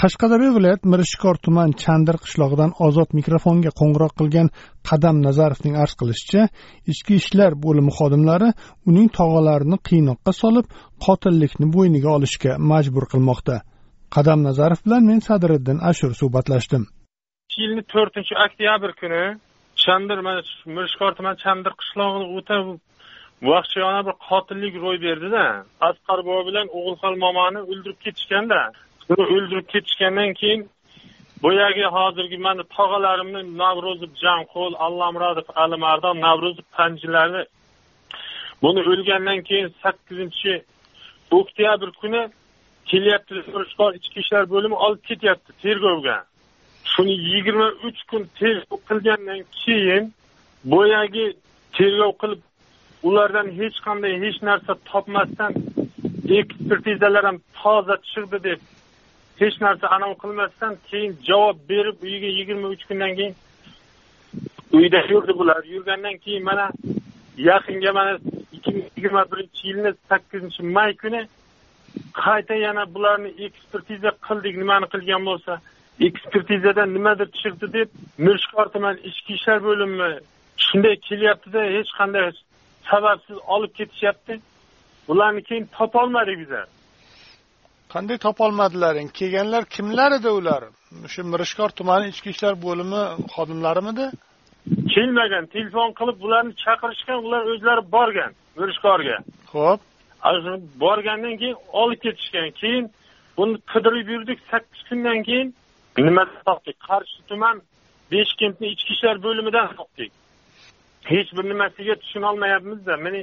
Qashqadaryo viloyat mirishkor tuman chandir qishlog'idan ozod mikrofonga qo'ng'iroq qilgan qadam nazarovning arz qilishicha ichki ishlar bo'limi xodimlari uning tog'alarini qiynoqqa solib qotillikni bo'yniga olishga majbur qilmoqda. Qadam nazarov bilan men sadiriddin ashur suhbatlashdim. Yilni to'rtinchi oktyabr kuni chandir mana mirishkor tuman chandir qishlog'ida o'ta vahshiyona bir qotillik ro'y berdida asqar bobo bilan o'g'ilxon momoni o'ldirib ketishganda uni o'ldirib ketishgandan keyin boyagi hozirgi mana tog'alarimni navruzov jamqul allamurodov alimardon navruzov panjilarni buni o'lgandan keyin sakkizinchi oktyabr kuni kelyapti ichki ishlar bo'limi olib ketyapti tergovga. Shuni yigirma uch kun tergov qilgandan keyin boyagi tergov qilib ulardan hech qanday hech narsa topmasdan ekspertizalar ham toza chiqdi deb hech narsa anavi qilmasdan keyin javob berib uyiga yigirma uch kundan keyin uyda yurdi bular. Yurgandan keyin mana yaqinga mana ikki ming yigirma birinchi yilni sakkizinchi may kuni qayta yana bularni ekspertiza qildik nimani qilgan bo'lsa. Ekspertizada nimadir chiqdi deb mirishkor tuman ichki ishlar bo'limi shunday kelyaptida hech qanday sababsiz olib ketishyapti. Bularni keyin topolmadik bizlar. Qanday topolmadilaring? Kelganlar kimlar edi ular? Shu mirishkor tumani ichki ishlar bo'limi xodimlarimidi kelmagan telefon qilib bularni chaqirishgan ular o'zlari borgan mirishkorga. Ho'p borgandan keyin olib ketishgan. Keyin buni qidirib yurdik sakkiz kundan keyin. Nima topdik? Qarshi tuman beshkentni ichki ishlar bo'limidan topdik. Hech bir nimasiga tushunolmayapmizda. Mana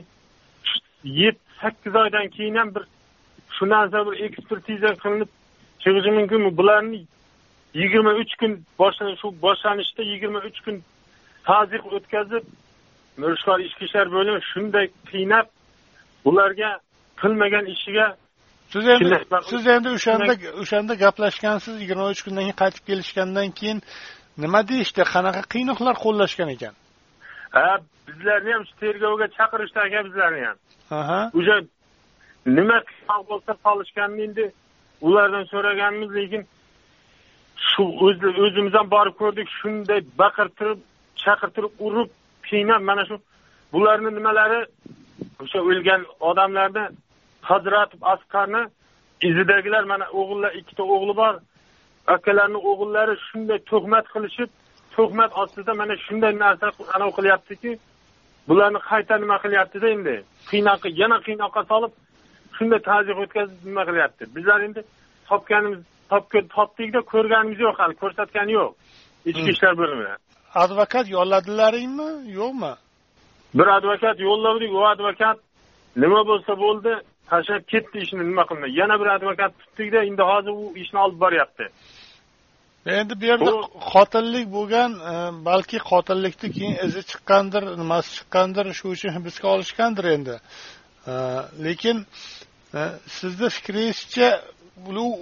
yetti sakkiz oydan keyin ham bir shu narsa bir ekspertiza qilinib chiqishi mumkinmi? Bularni yigirma uch kun shu boshlanishda yigirma uch kun taziq o'tkazib mirishkor ichki ishlar bo'limi shunday qiynab ularga qilmagan ishiga siz endi siz endi o'shanda o'shanda gaplashgansiz yigirma uch kundan keyin qaytib kelishgandan keyin nima deyishdi? Qanaqa qiynoqlar qo'llashgan ekan? Ha bizlarni ham shu tergovga chaqirishdi aka bizlarni ham. Aha. O'sha nima qiynoq bo'lsa qolishganini endi ulardan so'raganmiz lekin shu o'zimiz ham borib ko'rdik shunday baqirtirib chaqirtirib urib qiynab mana shu bularni nimalari o'sha o'lgan odamlarni hazratov asqarni izidagilar mana o'g'illar ikkita o'g'li bor akalarni o'g'illari shunday tuhmat qilishib tuhmat ostida mana shunday narsa anavi qilyaptiki bularni qayta nima qilyaptida endi? Qiynoqqa yana qiynoqqa solib shunday ta'ziya o'tkazib nima qilyapti? Bizlar endi topganimiz topdikda ko'rganimiz yo'q hali ko'rsatgani yo'q. Ichki ishlar bo'limidan advokat yolladilaringmi yo'qmi? Bir advokat yo'lladik u advokat nima bo'lsa bo'ldi tashlab ketdi ishni nima qilmay. Yana bir advokat tutdikda endi hozir u ishni olib boryapti. Endi bu yerda qotillik bo'lgan balki qotillikni keyin izi chiqqandir nimasi chiqqandir shu uchun hibsga olishgandir endi lekin sizni fikringizcha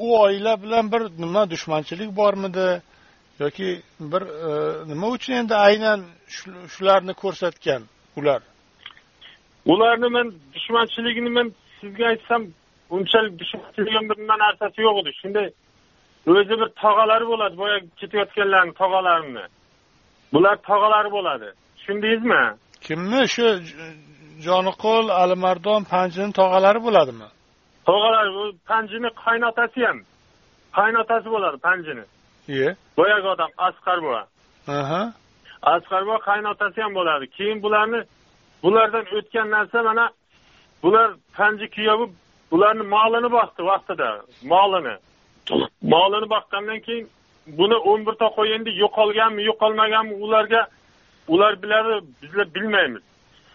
u oila bilan bir nima dushmanchilik bormidi? Yoki bir nima uchun endi aynan shularni ko'rsatgan ular? Ularni man dushmanchiligini man sizga aytsam unchalik dushmanchilik ham bir nima narsasi yo'q edi. Shunday o'zi bir tog'alari bo'ladi boyagi ketayotganlarni tog'alarimni bular tog'alari bo'ladi. Tushundingizmi? Kimni shu joniqul alimardon panjini tog'alari bo'ladimi? Tog'alari panjini qaynotasi ham. Qaynotasi bo'ladi panjini. Iye. Boyagi odam asqar buva aha. Asqar buva qaynotasi ham bo'ladi. Keyin bularni bulardan o'tgan narsa mana bular panji kuyovi bularni molini boqdi vaqtida. Molini. Molini boqqandan keyin buni o'n birta qo'y endi yo'qolganmi yo'qolmaganmi ularga ular biladi bizlar bilmaymiz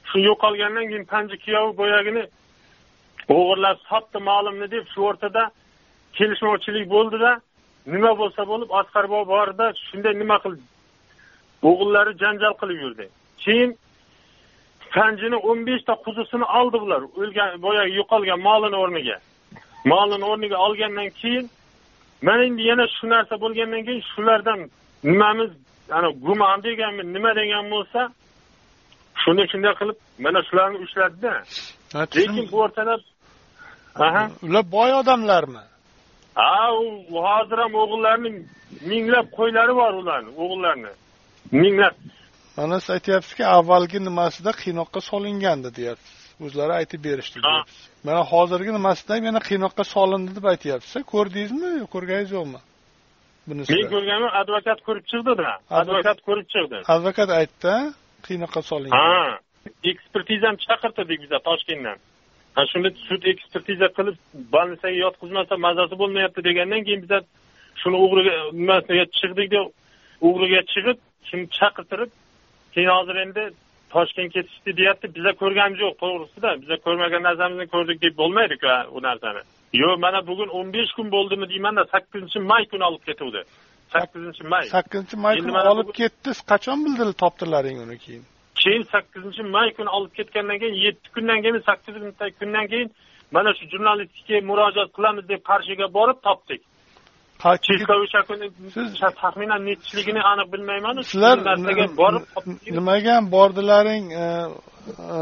shu yo'qolgandan keyin panji kuyovi boyagini o'g'irlab sotdi molimni deb shu o'rtada kelishmovchilik bo'ldida nima bo'lsa bo'lib asqar bobo borida shunday nima qildi o'g'illari janjal qilib yurdi. Keyin panjini o'n beshta quzisini oldi bular o'lgan boyagi yo'qolgan molini o'rniga. Molini o'rniga olgandan keyin mana endi yana shu narsa bo'lgandan keyin shulardan nimamiz ana gumon deganmi nima degan bo'lsa shuni shunday qilib mana shularni ushladida. Lekin bu o'rtada aha. Ular boy odamlarmi? Ha u hozir ham o'g'illarni minglab qo'ylari bor ularni o'g'illarni. Minglab. Mana siz aytyapsizki avvalgi nimasida qiynoqqa solingandi deyapsiz. O'zlari aytib berishdi deyapsiz. Mana hozirgi nimasida ham yana qiynoqqa solindi deb aytyapsiz ko'rdingizmi ko'rganingiz yo'qmi? Bunisi men ko'rganman advokat ko'rib chiqdida. Advokat ko'rib chiqdi. Advokat aytdi qiynoqqa solingan ha ekspertiza ham chaqirtirdik biza toshkentdan. Ana shunda sud ekspertiza qilib больницаga yotqizmasa mazasi bo'lmayapti degandan keyin biza shuni o'g'riga nimasiga chiqdikda o'g'riga chiqib shuni chaqirtirib keyin hozir endi toshkent ketishdi deyapti. Biza ko'rganimiz yo'q to'g'risida. Biza ko'rmagan narsamizni ko'rdik deb bo'lmaydiku u narsani. Yo'q mana bugun o'n besh kun bo'ldimi deymanda sakkizinchi may kuni olib ketuvdi. Sakkizinchi may. Sakkizinchi may kuni olib ketdi qachon bildilar topdilaring uni keyin? Keyin sakkizinchi may kuni olib ketgandan keyin yetti kundan keyin sakkizinchi kundan keyin mana shu jurnalistikaga murojaat qilamiz deb qarshiga borib topdik. O'sha kuni taxminan nechiligini aniq bilmaymanu. Sizlar narsaga borib nimaga bordilaring e, e,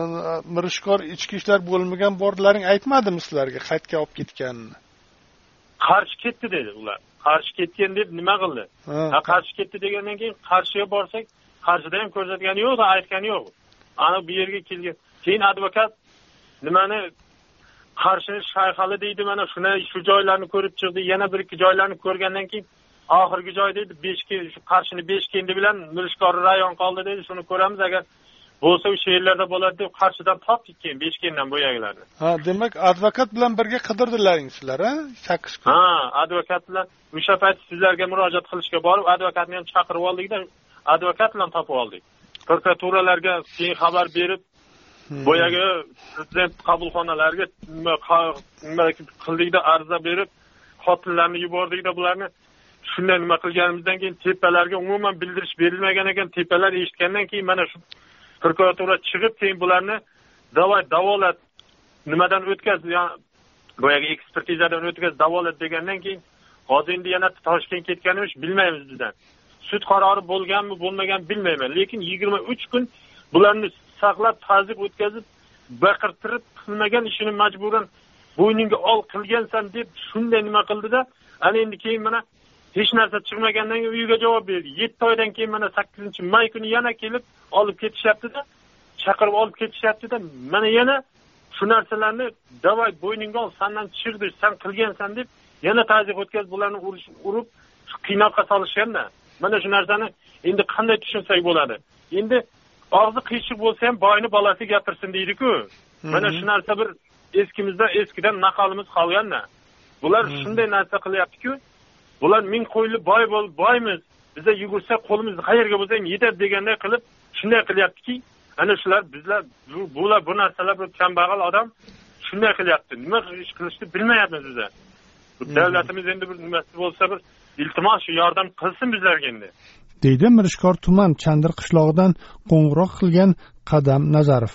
mirishkor ichki ishlar bo'limiga bordilaring aytmadimi sizlarga qayerga olib ketganini? Qarshi ketdi dedi ular qarshi ketgan deb nima qildi? Ha qarshi ketdi degandan keyin qarshiga borsak qarshida ham ko'rsatgani yo'q aytgani yo'q. Ana bu yerga kelgan. Keyin advokat nimani qarshini shayxali deydi mana shuni shu joylarni ko'rib chiqdi yana bir ikki joylarni ko'rgandan keyin oxirgi joy deydi beshki shu qarshini beshkendi bilan mirishkor rayon qoldi deydi shuni ko'ramiz agar bo'lsa o'sha yerlarda bo'ladi deb qarshidan topdik keyin beshkendan boyagilarni ha demak advokat bilan birga qidirdilaring sizlar a sakkiz kun ha advokat bilan o'sha payt sizlarga murojaat qilishga borib advokatni ham chaqirib oldikda advokat bilan topib oldik. Prokuraturalarga keyin xabar berib hmm. boyagi prezident qabulxonalariga nima qildikda ariza berib xotinlarni yubordikda bularni shunday nima qilganimizdan keyin tepalarga umuman bildirish berilmagan ekan. Tepalar eshitgandan keyin mana shu prokuratura chiqib keyin bularni давай davolat nimadan o'tkaz boyagi ekspertizadan o'tkaz davolat degandan keyin hozir endi yana toshkent ketganimiz bilmaymiz bizdan sud qarori bo'lganmi bo'lmaganmi bilmayman lekin yigirma uch kun bularni saqlab tazib o'tkazib baqirtirib qilmagan ishini majburan bo'yningga ol qilgansan deb shunday nima qildida ana endi keyin mana hech narsa chiqmagandan keyin uyiga javob berdi. Yetti oydan keyin mana sakkizinchi may kuni yana kelib olib ketishyaptida chaqirib olib ketishyaptida mana yana shu narsalarni давай bo'yningga ol sandan chiqdi san qilgansan deb yana tazyiq o'tkazib bularni urib qiynoqqa solishganda mana shu narsani endi qanday tushunsak bo'ladi? Endi og'zi qiyshiq bo'lsa ham boyni bolasi gapirsin deydiku. Mana shu narsa bir eskimizdan eskidan naqalimiz qolganda bular shunday narsa qilyaptiku bular ming qo'yli boy bo'l boymiz. Biza yugursak qo'limiz qayerga bo'lsa ham yetadi deganday qilib shunday qilyaptiki ana shular bizlar bular bu narsalar bir kambag'al odam shunday qilyapti. Nima ish qilishni bilmayapmiz biza. Davlatimiz endi bir nimasi bo'lsa bir iltimos shu yordam qilsin bizlarga endi. Deydi mirishkor tuman chandir qishlog'idan qo'ng'iroq qilgan qadam nazarov